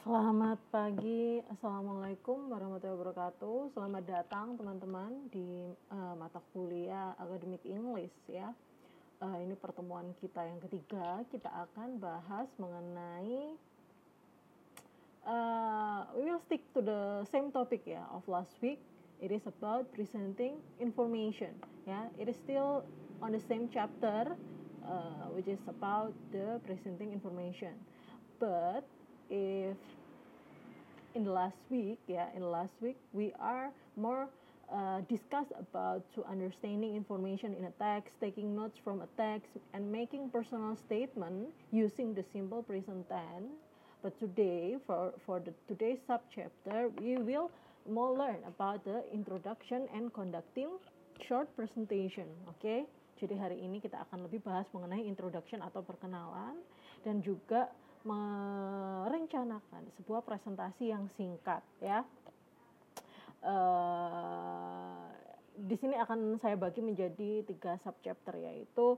Selamat pagi, Assalamualaikum warahmatullahi wabarakatuh. Selamat datang teman-teman di uh, mata kuliah akademik English ya. Uh, ini pertemuan kita yang ketiga. Kita akan bahas mengenai uh, we will stick to the same topic ya of last week. It is about presenting information. Ya, it is still on the same chapter, uh, which is about the presenting information. But if in the last week yeah in the last week we are more uh, discuss about to understanding information in a text taking notes from a text and making personal statement using the simple present tense but today for for the today's subchapter we will more learn about the introduction and conducting short presentation oke okay? jadi hari ini kita akan lebih bahas mengenai introduction atau perkenalan dan juga merencanakan sebuah presentasi yang singkat ya. Uh, di sini akan saya bagi menjadi tiga subchapter yaitu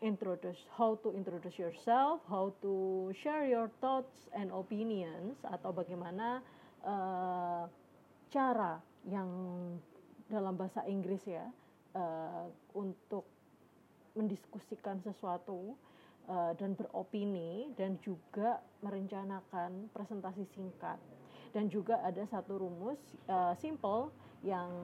introduce how to introduce yourself, how to share your thoughts and opinions atau bagaimana uh, cara yang dalam bahasa Inggris ya uh, untuk mendiskusikan sesuatu uh, dan beropini dan juga merencanakan presentasi singkat dan juga ada satu rumus uh, simple yang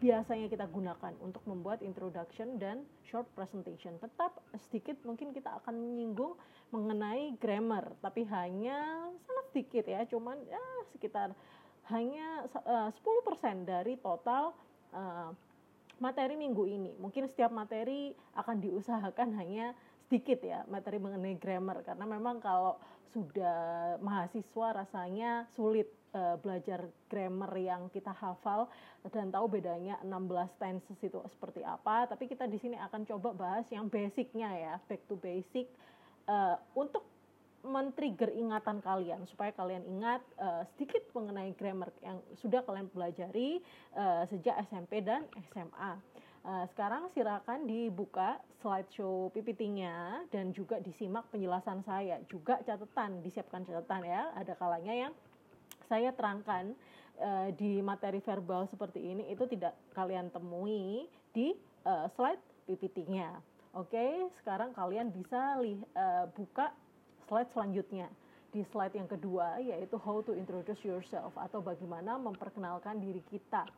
biasanya kita gunakan untuk membuat introduction dan short presentation. Tetap sedikit mungkin kita akan menyinggung mengenai grammar, tapi hanya sangat sedikit ya, cuman ya sekitar hanya uh, 10% dari total uh, materi minggu ini. Mungkin setiap materi akan diusahakan hanya sedikit ya materi mengenai grammar karena memang kalau sudah mahasiswa rasanya sulit uh, belajar grammar yang kita hafal dan tahu bedanya 16 tenses itu seperti apa tapi kita di sini akan coba bahas yang basicnya ya back to basic uh, untuk men-trigger ingatan kalian supaya kalian ingat uh, sedikit mengenai grammar yang sudah kalian pelajari uh, sejak SMP dan SMA. Uh, sekarang silakan dibuka slideshow PPT-nya dan juga disimak penjelasan saya. Juga catatan, disiapkan catatan ya. Ada kalanya yang saya terangkan uh, di materi verbal seperti ini itu tidak kalian temui di uh, slide PPT-nya. Oke, sekarang kalian bisa li, uh, buka slide selanjutnya. Di slide yang kedua yaitu how to introduce yourself atau bagaimana memperkenalkan diri kita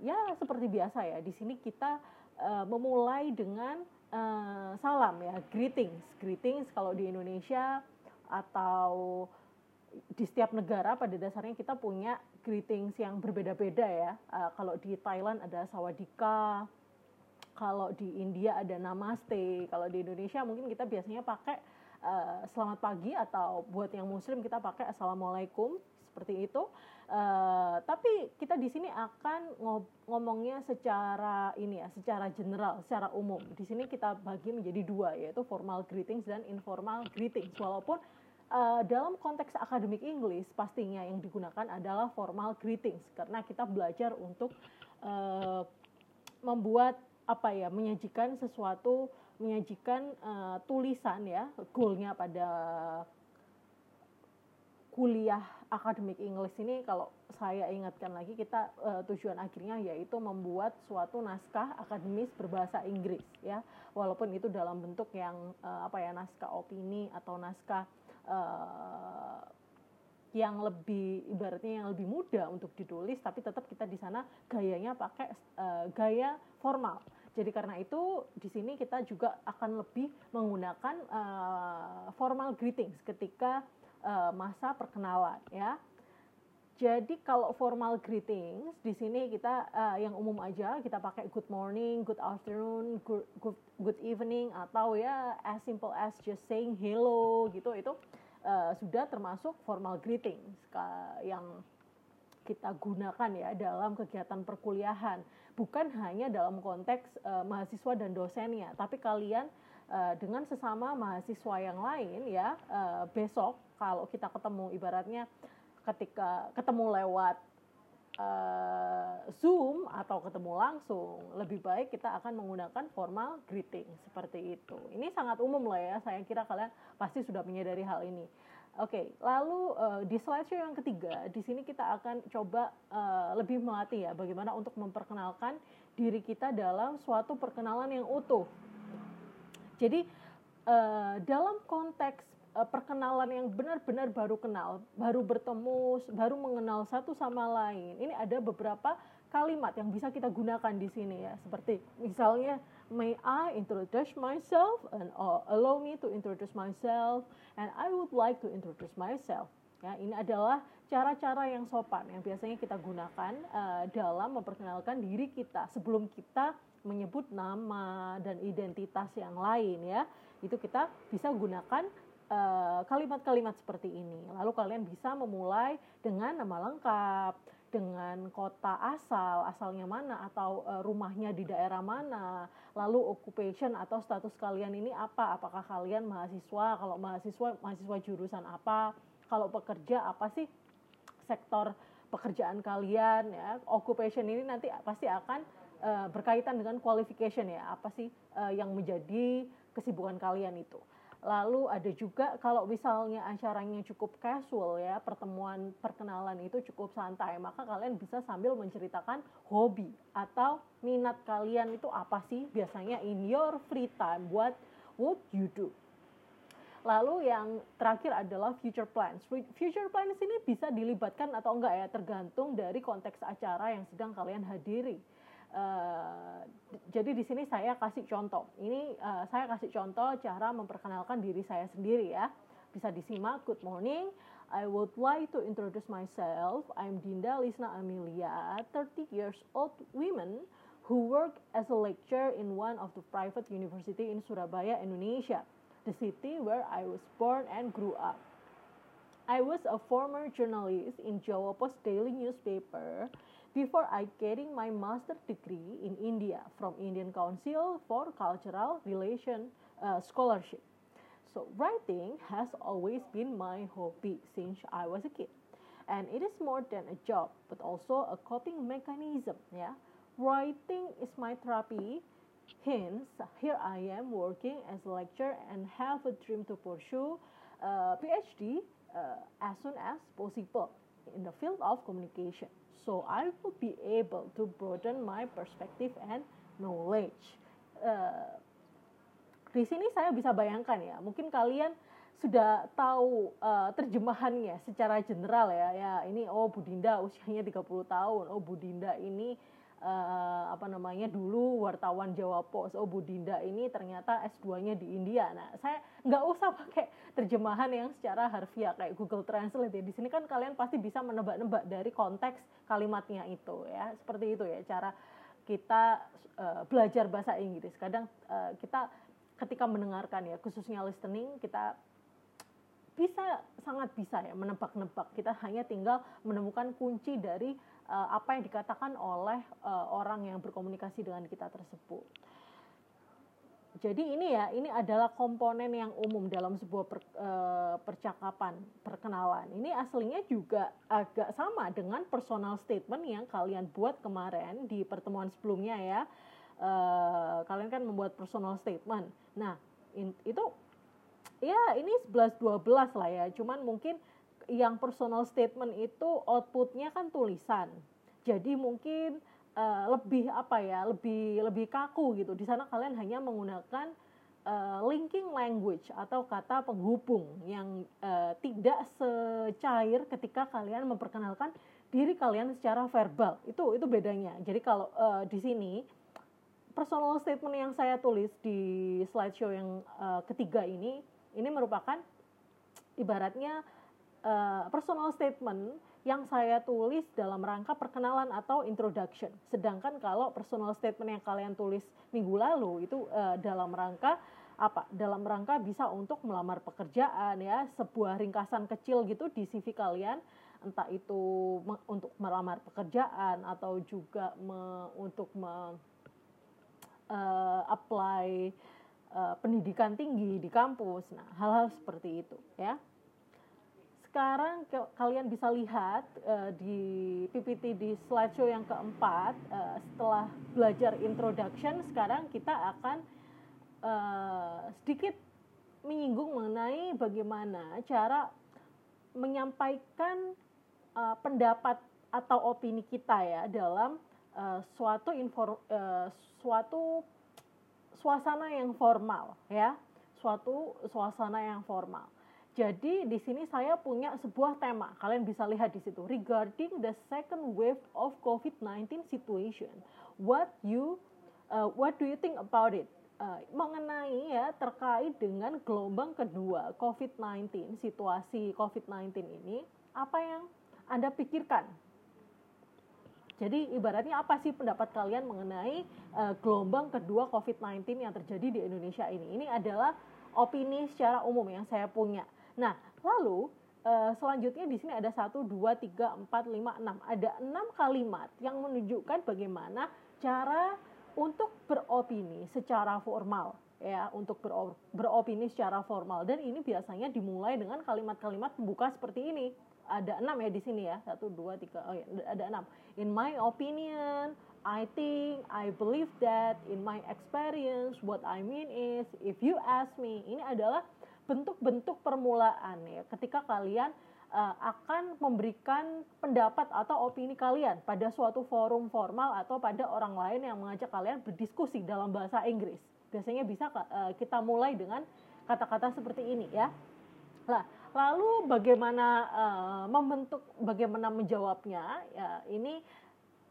ya seperti biasa ya di sini kita uh, memulai dengan uh, salam ya greetings. Greetings kalau di Indonesia atau di setiap negara pada dasarnya kita punya greetings yang berbeda-beda ya. Uh, kalau di Thailand ada sawadika kalau di India ada namaste kalau di Indonesia mungkin kita biasanya pakai uh, selamat pagi atau buat yang muslim kita pakai assalamualaikum seperti itu Uh, tapi kita di sini akan ngomongnya secara ini ya, secara general, secara umum. Di sini kita bagi menjadi dua, yaitu formal greetings dan informal greetings. Walaupun uh, dalam konteks akademik English pastinya yang digunakan adalah formal greetings karena kita belajar untuk uh, membuat apa ya, menyajikan sesuatu, menyajikan uh, tulisan ya, goalnya pada kuliah akademik English ini kalau saya ingatkan lagi kita uh, tujuan akhirnya yaitu membuat suatu naskah akademis berbahasa Inggris ya. Walaupun itu dalam bentuk yang uh, apa ya naskah opini atau naskah uh, yang lebih ibaratnya yang lebih mudah untuk ditulis tapi tetap kita di sana gayanya pakai uh, gaya formal. Jadi karena itu di sini kita juga akan lebih menggunakan uh, formal greetings ketika uh, masa perkenalan ya. Jadi kalau formal greetings di sini kita uh, yang umum aja kita pakai good morning, good afternoon, good, good good evening atau ya as simple as just saying hello gitu itu uh, sudah termasuk formal greetings yang kita gunakan ya dalam kegiatan perkuliahan bukan hanya dalam konteks uh, mahasiswa dan dosennya tapi kalian uh, dengan sesama mahasiswa yang lain ya uh, besok kalau kita ketemu ibaratnya ketika ketemu lewat uh, Zoom atau ketemu langsung, lebih baik kita akan menggunakan formal greeting seperti itu. Ini sangat umum lah ya, saya kira kalian pasti sudah menyadari hal ini. Oke, lalu uh, di slideshow yang ketiga, di sini kita akan coba uh, lebih melatih ya bagaimana untuk memperkenalkan diri kita dalam suatu perkenalan yang utuh. Jadi uh, dalam konteks uh, perkenalan yang benar-benar baru kenal, baru bertemu, baru mengenal satu sama lain, ini ada beberapa kalimat yang bisa kita gunakan di sini ya, seperti misalnya may I introduce myself and uh, allow me to introduce myself and I would like to introduce myself. Ya, ini adalah cara-cara yang sopan yang biasanya kita gunakan uh, dalam memperkenalkan diri kita sebelum kita menyebut nama dan identitas yang lain ya. Itu kita bisa gunakan uh, kalimat-kalimat seperti ini. Lalu kalian bisa memulai dengan nama lengkap, dengan kota asal, asalnya mana atau uh, rumahnya di daerah mana, lalu occupation atau status kalian ini apa? Apakah kalian mahasiswa? Kalau mahasiswa mahasiswa jurusan apa? Kalau pekerja apa sih sektor pekerjaan kalian ya? Occupation ini nanti pasti akan uh, berkaitan dengan qualification ya. Apa sih uh, yang menjadi kesibukan kalian itu? Lalu ada juga kalau misalnya acaranya cukup casual ya, pertemuan perkenalan itu cukup santai, maka kalian bisa sambil menceritakan hobi atau minat kalian itu apa sih biasanya in your free time, what would you do? Lalu yang terakhir adalah future plans. Future plans ini bisa dilibatkan atau enggak ya, tergantung dari konteks acara yang sedang kalian hadiri Uh, jadi di sini saya kasih contoh. Ini uh, saya kasih contoh cara memperkenalkan diri saya sendiri ya. Bisa disimak. Good morning. I would like to introduce myself. I'm Dinda Lisna Amelia, 30 years old woman who work as a lecturer in one of the private university in Surabaya, Indonesia, the city where I was born and grew up. I was a former journalist in Jawa Post Daily newspaper before I getting my master degree in India from Indian Council for Cultural Relation uh, Scholarship. So writing has always been my hobby since I was a kid. And it is more than a job, but also a coping mechanism. Yeah, writing is my therapy. Hence, here I am working as a lecturer and have a dream to pursue a PhD uh, as soon as possible in the field of communication. So I will be able to broaden my perspective and knowledge. Uh, di sini saya bisa bayangkan ya, mungkin kalian sudah tahu uh, terjemahannya secara general ya. Ya, ini oh Budinda usianya 30 tahun. Oh Budinda ini uh, apa namanya dulu wartawan Jawa Pos. Oh Budinda ini ternyata S2-nya di India. Nah, saya nggak usah pakai terjemahan yang secara harfiah kayak Google Translate ya. Di sini kan kalian pasti bisa menebak-nebak dari konteks kalimatnya itu ya. Seperti itu ya cara kita uh, belajar bahasa Inggris. Kadang uh, kita ketika mendengarkan ya, khususnya listening kita bisa sangat bisa ya menebak-nebak. Kita hanya tinggal menemukan kunci dari uh, apa yang dikatakan oleh uh, orang yang berkomunikasi dengan kita tersebut. Jadi ini ya, ini adalah komponen yang umum dalam sebuah per, uh, percakapan, perkenalan. Ini aslinya juga agak sama dengan personal statement yang kalian buat kemarin di pertemuan sebelumnya ya. Uh, kalian kan membuat personal statement. Nah, in, itu ya ini 11 12 lah ya. Cuman mungkin yang personal statement itu outputnya kan tulisan. Jadi mungkin uh, lebih apa ya, lebih lebih kaku gitu. Di sana kalian hanya menggunakan uh, linking language atau kata penghubung yang uh, tidak secair ketika kalian memperkenalkan diri kalian secara verbal. Itu itu bedanya. Jadi kalau uh, di sini personal statement yang saya tulis di slideshow yang uh, ketiga ini ini merupakan ibaratnya uh, personal statement yang saya tulis dalam rangka perkenalan atau introduction. Sedangkan kalau personal statement yang kalian tulis minggu lalu itu uh, dalam rangka apa? Dalam rangka bisa untuk melamar pekerjaan ya, sebuah ringkasan kecil gitu di CV kalian, entah itu me untuk melamar pekerjaan atau juga me untuk me, uh, apply uh, pendidikan tinggi di kampus. Nah, hal-hal seperti itu ya sekarang kalian bisa lihat uh, di PPT di slideshow yang keempat uh, setelah belajar introduction sekarang kita akan uh, sedikit menyinggung mengenai bagaimana cara menyampaikan uh, pendapat atau opini kita ya dalam uh, suatu info uh, suatu suasana yang formal ya suatu suasana yang formal jadi di sini saya punya sebuah tema. Kalian bisa lihat di situ. Regarding the second wave of COVID-19 situation. What you uh, what do you think about it? Uh, mengenai ya terkait dengan gelombang kedua COVID-19 situasi COVID-19 ini apa yang anda pikirkan? Jadi ibaratnya apa sih pendapat kalian mengenai uh, gelombang kedua COVID-19 yang terjadi di Indonesia ini? Ini adalah opini secara umum yang saya punya. Nah, lalu uh, selanjutnya di sini ada satu, dua, tiga, empat, lima, enam. Ada enam kalimat yang menunjukkan bagaimana cara untuk beropini secara formal ya untuk beropini secara formal. Dan ini biasanya dimulai dengan kalimat-kalimat pembuka seperti ini. Ada enam ya di sini ya. Satu dua tiga oh ya ada enam. In my opinion I think I believe that in my experience what I mean is if you ask me ini adalah bentuk-bentuk permulaan ya ketika kalian uh, akan memberikan pendapat atau opini kalian pada suatu forum formal atau pada orang lain yang mengajak kalian berdiskusi dalam bahasa Inggris biasanya bisa uh, kita mulai dengan kata-kata seperti ini ya lah Lalu bagaimana uh, membentuk, bagaimana menjawabnya? Ya, ini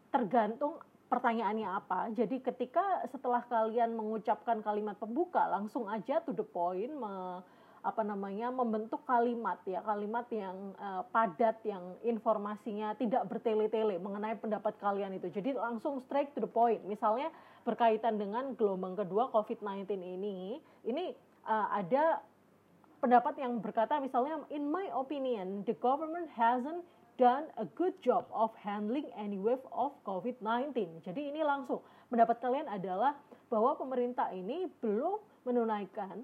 tergantung pertanyaannya apa. Jadi ketika setelah kalian mengucapkan kalimat pembuka, langsung aja to the point, apa namanya, membentuk kalimat ya, kalimat yang uh, padat, yang informasinya tidak bertele-tele mengenai pendapat kalian itu. Jadi langsung straight to the point. Misalnya berkaitan dengan gelombang kedua COVID-19 ini, ini uh, ada pendapat yang berkata misalnya in my opinion the government hasn't done a good job of handling any wave of COVID-19. Jadi ini langsung pendapat kalian adalah bahwa pemerintah ini belum menunaikan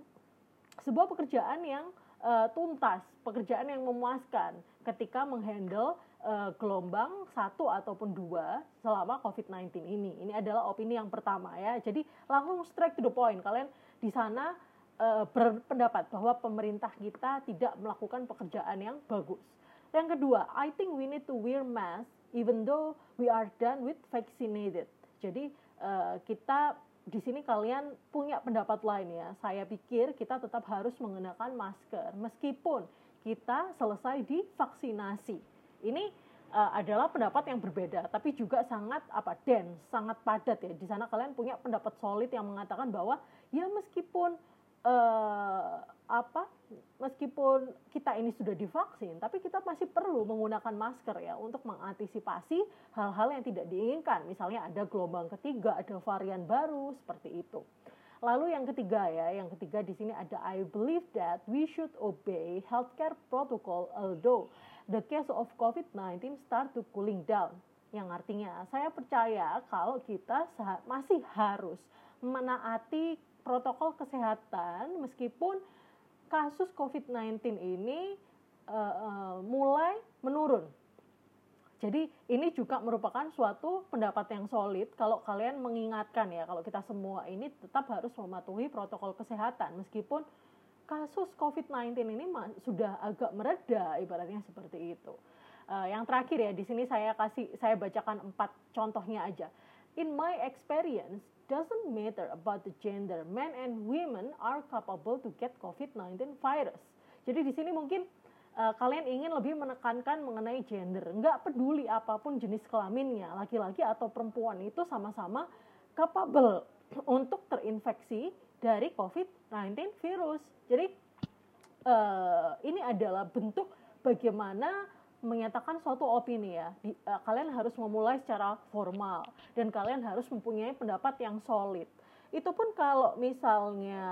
sebuah pekerjaan yang uh, tuntas, pekerjaan yang memuaskan ketika menghandle uh, gelombang satu ataupun dua selama COVID-19 ini. Ini adalah opini yang pertama ya. Jadi langsung straight to the point. Kalian di sana uh, berpendapat bahwa pemerintah kita tidak melakukan pekerjaan yang bagus. Yang kedua, I think we need to wear mask even though we are done with vaccinated. Jadi uh, kita di sini kalian punya pendapat lain ya. Saya pikir kita tetap harus menggunakan masker meskipun kita selesai divaksinasi. Ini uh, adalah pendapat yang berbeda, tapi juga sangat apa dense, sangat padat ya. Di sana kalian punya pendapat solid yang mengatakan bahwa ya meskipun uh, apa meskipun kita ini sudah divaksin tapi kita masih perlu menggunakan masker ya untuk mengantisipasi hal-hal yang tidak diinginkan. Misalnya ada gelombang ketiga ada varian baru seperti itu. Lalu yang ketiga ya yang ketiga di sini ada I believe that we should obey healthcare protocol although the case of COVID-19 start to cooling down. Yang artinya saya percaya kalau kita masih harus menaati protokol kesehatan meskipun kasus COVID-19 ini uh, uh, mulai menurun. Jadi ini juga merupakan suatu pendapat yang solid kalau kalian mengingatkan ya kalau kita semua ini tetap harus mematuhi protokol kesehatan meskipun kasus COVID-19 ini sudah agak mereda ibaratnya seperti itu. Uh, yang terakhir ya di sini saya kasih saya bacakan empat contohnya aja. In my experience, doesn't matter about the gender. Men and women are capable to get COVID-19 virus. Jadi di sini mungkin uh, kalian ingin lebih menekankan mengenai gender. Nggak peduli apa pun jenis kelaminnya, laki-laki atau perempuan itu sama-sama capable untuk terinfeksi dari COVID-19 virus. Jadi uh, ini adalah bentuk bagaimana menyatakan suatu opini ya, di, uh, kalian harus memulai secara formal dan kalian harus mempunyai pendapat yang solid. Itu pun kalau misalnya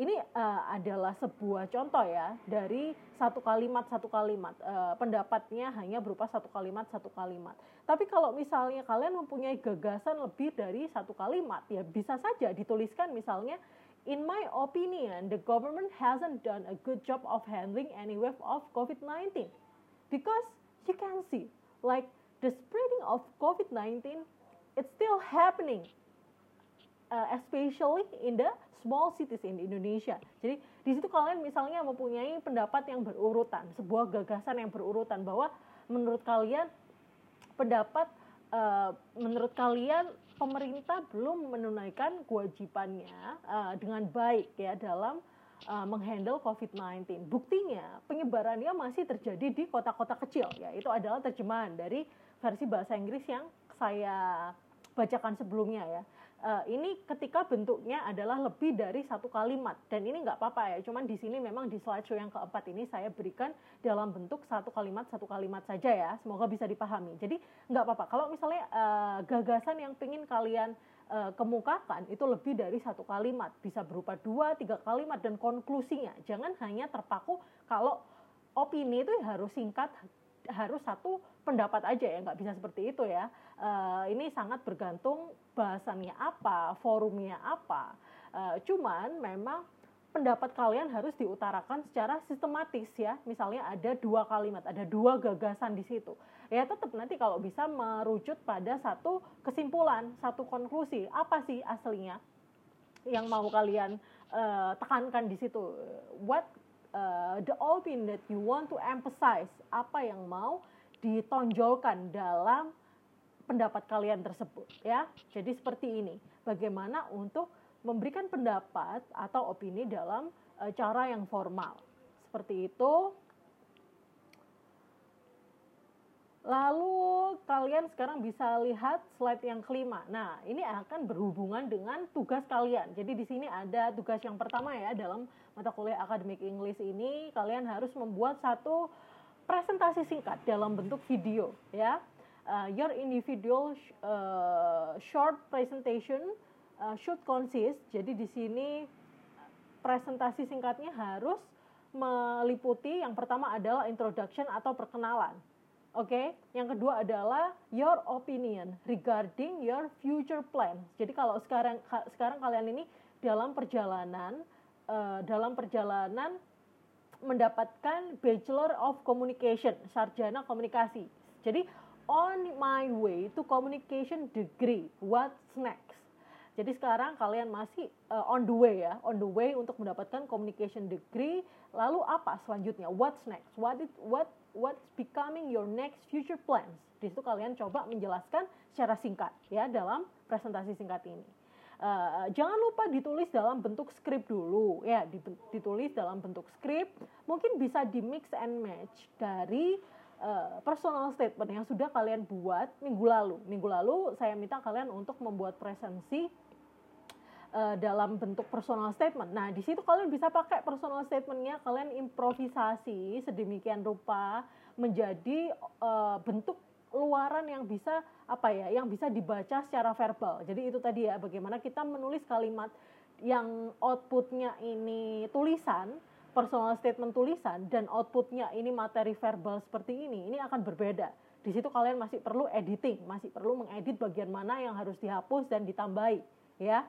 ini uh, adalah sebuah contoh ya dari satu kalimat satu kalimat uh, pendapatnya hanya berupa satu kalimat satu kalimat. Tapi kalau misalnya kalian mempunyai gagasan lebih dari satu kalimat ya bisa saja dituliskan misalnya In my opinion, the government hasn't done a good job of handling any wave of COVID-19 because you can see like the spreading of COVID-19 it's still happening uh, especially in the small cities in Indonesia. Jadi di situ kalian misalnya mempunyai pendapat yang berurutan, sebuah gagasan yang berurutan bahwa menurut kalian pendapat uh, menurut kalian pemerintah belum menunaikan kewajibannya uh, dengan baik ya dalam uh, menghandle COVID-19. Buktinya penyebarannya masih terjadi di kota-kota kecil ya. Itu adalah terjemahan dari versi bahasa Inggris yang saya bacakan sebelumnya ya uh, ini ketika bentuknya adalah lebih dari satu kalimat dan ini nggak apa-apa ya cuman di sini memang di slideshow yang keempat ini saya berikan dalam bentuk satu kalimat satu kalimat saja ya semoga bisa dipahami jadi nggak apa-apa kalau misalnya uh, gagasan yang ingin kalian uh, kemukakan itu lebih dari satu kalimat. Bisa berupa dua tiga kalimat dan konklusinya. Jangan hanya terpaku kalau opini itu harus singkat harus satu pendapat aja ya nggak bisa seperti itu ya. Uh, ini sangat bergantung bahasannya apa forumnya apa. Uh, cuman memang pendapat kalian harus diutarakan secara sistematis ya. Misalnya ada dua kalimat ada dua gagasan di situ. Ya tetap nanti kalau bisa merucut pada satu kesimpulan satu konklusi. Apa sih aslinya yang mau kalian uh, tekankan di situ? What uh, the opinion that you want to emphasize? Apa yang mau ditonjolkan dalam pendapat kalian tersebut ya. Jadi seperti ini. Bagaimana untuk memberikan pendapat atau opini dalam uh, cara yang formal. Seperti itu. Lalu kalian sekarang bisa lihat slide yang kelima. Nah, ini akan berhubungan dengan tugas kalian. Jadi di sini ada tugas yang pertama ya dalam mata kuliah akademik English ini kalian harus membuat satu presentasi singkat dalam bentuk video ya. Uh, your individual uh, short presentation uh, should consist. Jadi di sini presentasi singkatnya harus meliputi yang pertama adalah introduction atau perkenalan. Oke, okay? yang kedua adalah your opinion regarding your future plan. Jadi kalau sekarang sekarang kalian ini dalam perjalanan uh, dalam perjalanan mendapatkan Bachelor of Communication, sarjana komunikasi. Jadi on my way to communication degree, what's next? Jadi sekarang kalian masih uh, on the way ya, on the way untuk mendapatkan communication degree. Lalu apa selanjutnya? What's next? What what what's becoming your next future plans. Di situ kalian coba menjelaskan secara singkat ya dalam presentasi singkat ini. Uh, jangan lupa ditulis dalam bentuk skrip dulu ya ditulis dalam bentuk skrip mungkin bisa di mix and match dari uh, personal statement yang sudah kalian buat minggu lalu minggu lalu saya minta kalian untuk membuat presensi uh, dalam bentuk personal statement. Nah, di situ kalian bisa pakai personal statementnya, kalian improvisasi sedemikian rupa menjadi uh, bentuk luaran yang bisa apa ya, yang bisa dibaca secara verbal. Jadi itu tadi ya, bagaimana kita menulis kalimat yang outputnya ini tulisan, personal statement tulisan dan outputnya ini materi verbal seperti ini, ini akan berbeda. Di situ kalian masih perlu editing, masih perlu mengedit bagian mana yang harus dihapus dan ditambahi, ya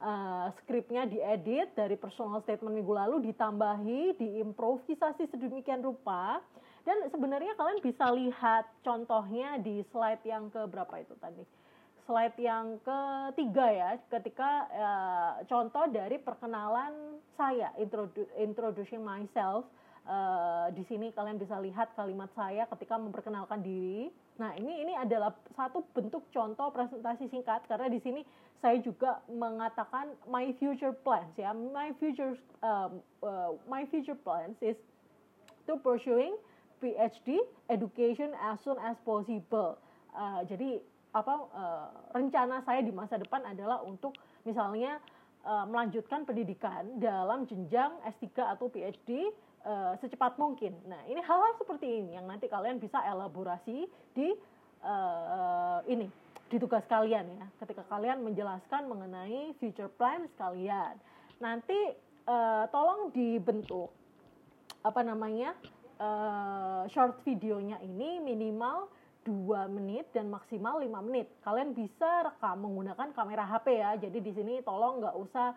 uh, skripnya diedit dari personal statement minggu lalu ditambahi diimprovisasi sedemikian rupa. Dan sebenarnya kalian bisa lihat contohnya di slide yang ke berapa itu tadi? Slide yang ketiga ya ketika uh, contoh dari perkenalan saya introdu introducing myself uh, di sini kalian bisa lihat kalimat saya ketika memperkenalkan diri Nah, ini ini adalah satu bentuk contoh presentasi singkat karena di sini saya juga mengatakan my future plans ya. My future um, uh, my future plans is to pursuing PhD education as soon as possible. Uh, jadi apa uh, rencana saya di masa depan adalah untuk misalnya uh, melanjutkan pendidikan dalam jenjang S3 atau PhD uh, secepat mungkin. Nah, ini hal-hal seperti ini yang nanti kalian bisa elaborasi di uh, ini di tugas kalian ya. Ketika kalian menjelaskan mengenai future plans kalian, nanti uh, tolong dibentuk apa namanya uh, short videonya ini minimal 2 menit dan maksimal 5 menit. Kalian bisa rekam menggunakan kamera HP ya. Jadi di sini tolong nggak usah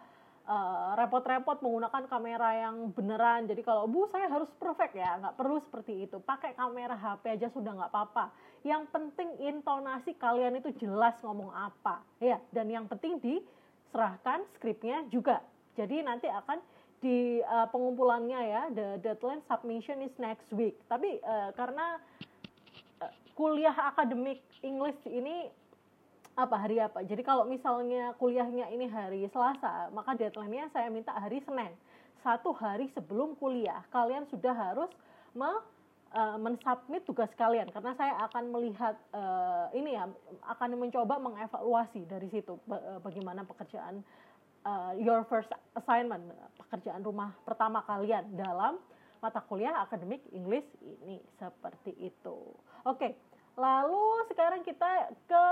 repot repot-repot menggunakan kamera yang beneran. Jadi kalau bu saya harus perfect ya, nggak perlu seperti itu. Pakai kamera HP aja sudah nggak apa-apa. Yang penting intonasi kalian itu jelas ngomong apa, ya. Dan yang penting di serahkan skripnya juga. Jadi nanti akan di uh, pengumpulannya ya, the deadline submission is next week. Tapi uh, karena uh, kuliah akademik English ini apa hari apa? Jadi kalau misalnya kuliahnya ini hari Selasa, maka deadline-nya saya minta hari Senin. Satu hari sebelum kuliah, kalian sudah harus me uh, mensubmit tugas kalian karena saya akan melihat uh, ini ya akan mencoba mengevaluasi dari situ uh, bagaimana pekerjaan uh, your first assignment pekerjaan rumah pertama kalian dalam mata kuliah akademik English ini seperti itu. Oke, lalu sekarang kita ke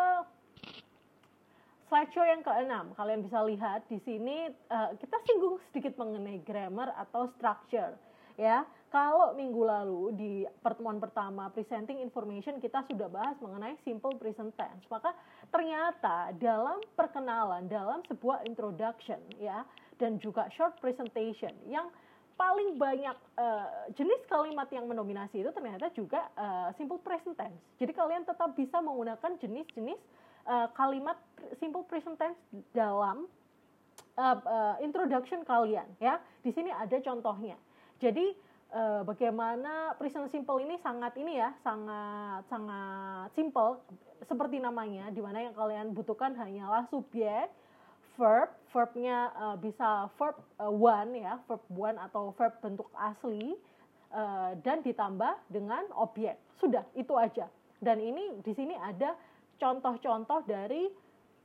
slideshow yang keenam. Kalian bisa lihat di sini uh, kita singgung sedikit mengenai grammar atau structure ya. Kalau minggu lalu di pertemuan pertama presenting information kita sudah bahas mengenai simple present tense. Maka ternyata dalam perkenalan, dalam sebuah introduction ya dan juga short presentation yang paling banyak uh, jenis kalimat yang mendominasi itu ternyata juga uh, simple present tense. Jadi kalian tetap bisa menggunakan jenis-jenis uh, kalimat simple present tense dalam uh, uh, introduction kalian ya. Di sini ada contohnya. Jadi uh, bagaimana present simple ini sangat ini ya, sangat sangat simple seperti namanya di mana yang kalian butuhkan hanyalah subjek, verb, verbnya uh, bisa verb uh, one ya, verb one atau verb bentuk asli uh, dan ditambah dengan objek. Sudah, itu aja. Dan ini di sini ada contoh-contoh dari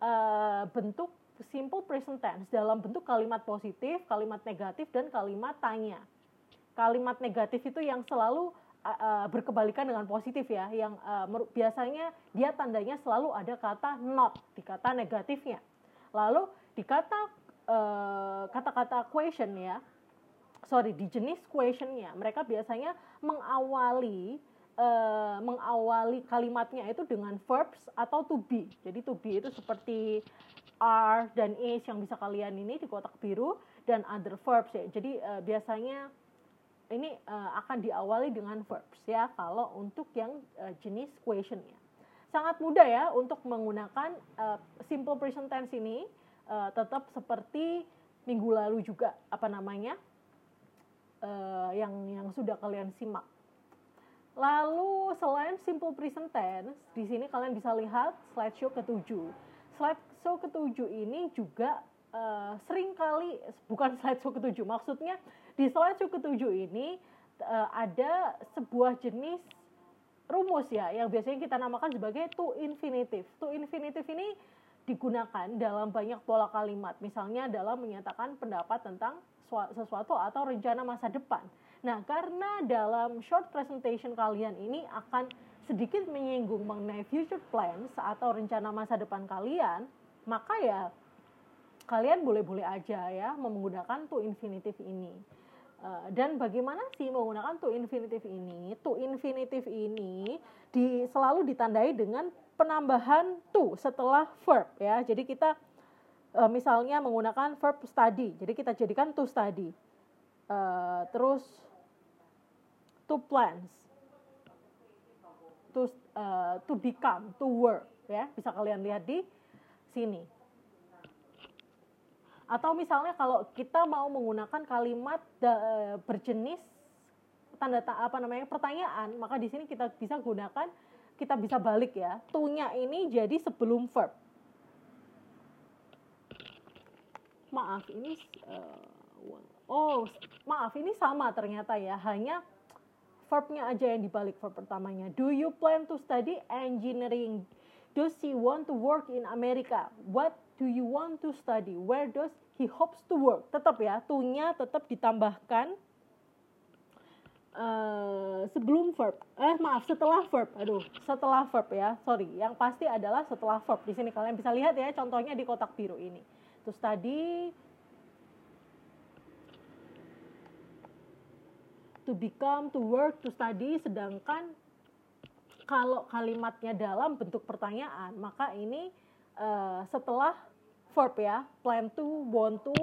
uh, bentuk simple present tense dalam bentuk kalimat positif, kalimat negatif dan kalimat tanya kalimat negatif itu yang selalu uh, berkebalikan dengan positif ya, yang uh, biasanya dia tandanya selalu ada kata not di kata negatifnya. Lalu di kata uh, kata-kata question ya, sorry di jenis questionnya, mereka biasanya mengawali uh, mengawali kalimatnya itu dengan verbs atau to be. Jadi to be itu seperti are dan is yang bisa kalian ini di kotak biru dan other verbs ya. Jadi uh, biasanya ini uh, akan diawali dengan verbs ya kalau untuk yang uh, jenis questionnya. Sangat mudah ya untuk menggunakan uh, simple present tense ini uh, tetap seperti minggu lalu juga apa namanya uh, yang yang sudah kalian simak. Lalu selain simple present tense, di sini kalian bisa lihat slideshow ketujuh. Slideshow ketujuh ini juga uh, sering kali bukan slideshow ketujuh, maksudnya di slideshow ketujuh ini uh, ada sebuah jenis rumus ya yang biasanya kita namakan sebagai to infinitive. To infinitive ini digunakan dalam banyak pola kalimat, misalnya dalam menyatakan pendapat tentang sesuatu atau rencana masa depan. Nah, karena dalam short presentation kalian ini akan sedikit menyinggung mengenai future plans atau rencana masa depan kalian, maka ya kalian boleh-boleh aja ya menggunakan to infinitive ini. Uh, dan bagaimana sih menggunakan to infinitive ini? To infinitive ini di, selalu ditandai dengan penambahan to setelah verb ya. Jadi kita uh, misalnya menggunakan verb study. Jadi kita jadikan to study. Uh, terus to plans. To uh, to become, to work ya. Bisa kalian lihat di sini. Atau misalnya kalau kita mau menggunakan kalimat da, berjenis tanda apa namanya pertanyaan, maka di sini kita bisa gunakan kita bisa balik ya. tunya ini jadi sebelum verb. Maaf, ini uh, oh, maaf ini sama ternyata ya, hanya verbnya aja yang dibalik verb pertamanya. Do you plan to study engineering? Does he want to work in America? What do you want to study? Where does he hopes to work tetap ya to-nya tetap ditambahkan uh, sebelum verb eh maaf setelah verb aduh setelah verb ya sorry yang pasti adalah setelah verb di sini kalian bisa lihat ya contohnya di kotak biru ini to study to become to work to study sedangkan kalau kalimatnya dalam bentuk pertanyaan maka ini uh, setelah verb ya, plan to, want to,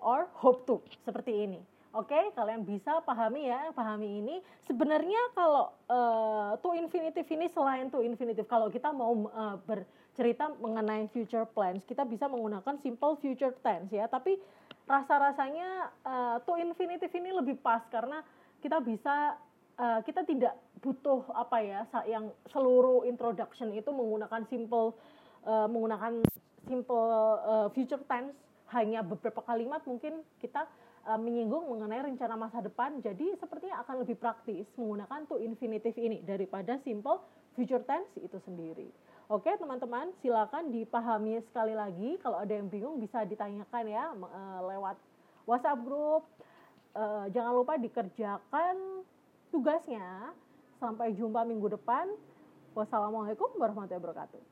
or hope to, seperti ini. Oke, okay, kalian bisa pahami ya, pahami ini. Sebenarnya kalau uh, to infinitive ini selain to infinitive kalau kita mau uh, bercerita mengenai future plans kita bisa menggunakan simple future tense ya tapi rasa-rasanya uh, to infinitive ini lebih pas karena kita bisa uh, kita tidak butuh apa ya yang seluruh introduction itu menggunakan simple uh, menggunakan simple uh, future tense hanya beberapa kalimat mungkin kita uh, menyinggung mengenai rencana masa depan. Jadi sepertinya akan lebih praktis menggunakan to infinitive ini daripada simple future tense itu sendiri. Oke teman-teman silakan dipahami sekali lagi. Kalau ada yang bingung bisa ditanyakan ya uh, lewat WhatsApp group. Uh, jangan lupa dikerjakan tugasnya. Sampai jumpa minggu depan. Wassalamualaikum warahmatullahi wabarakatuh.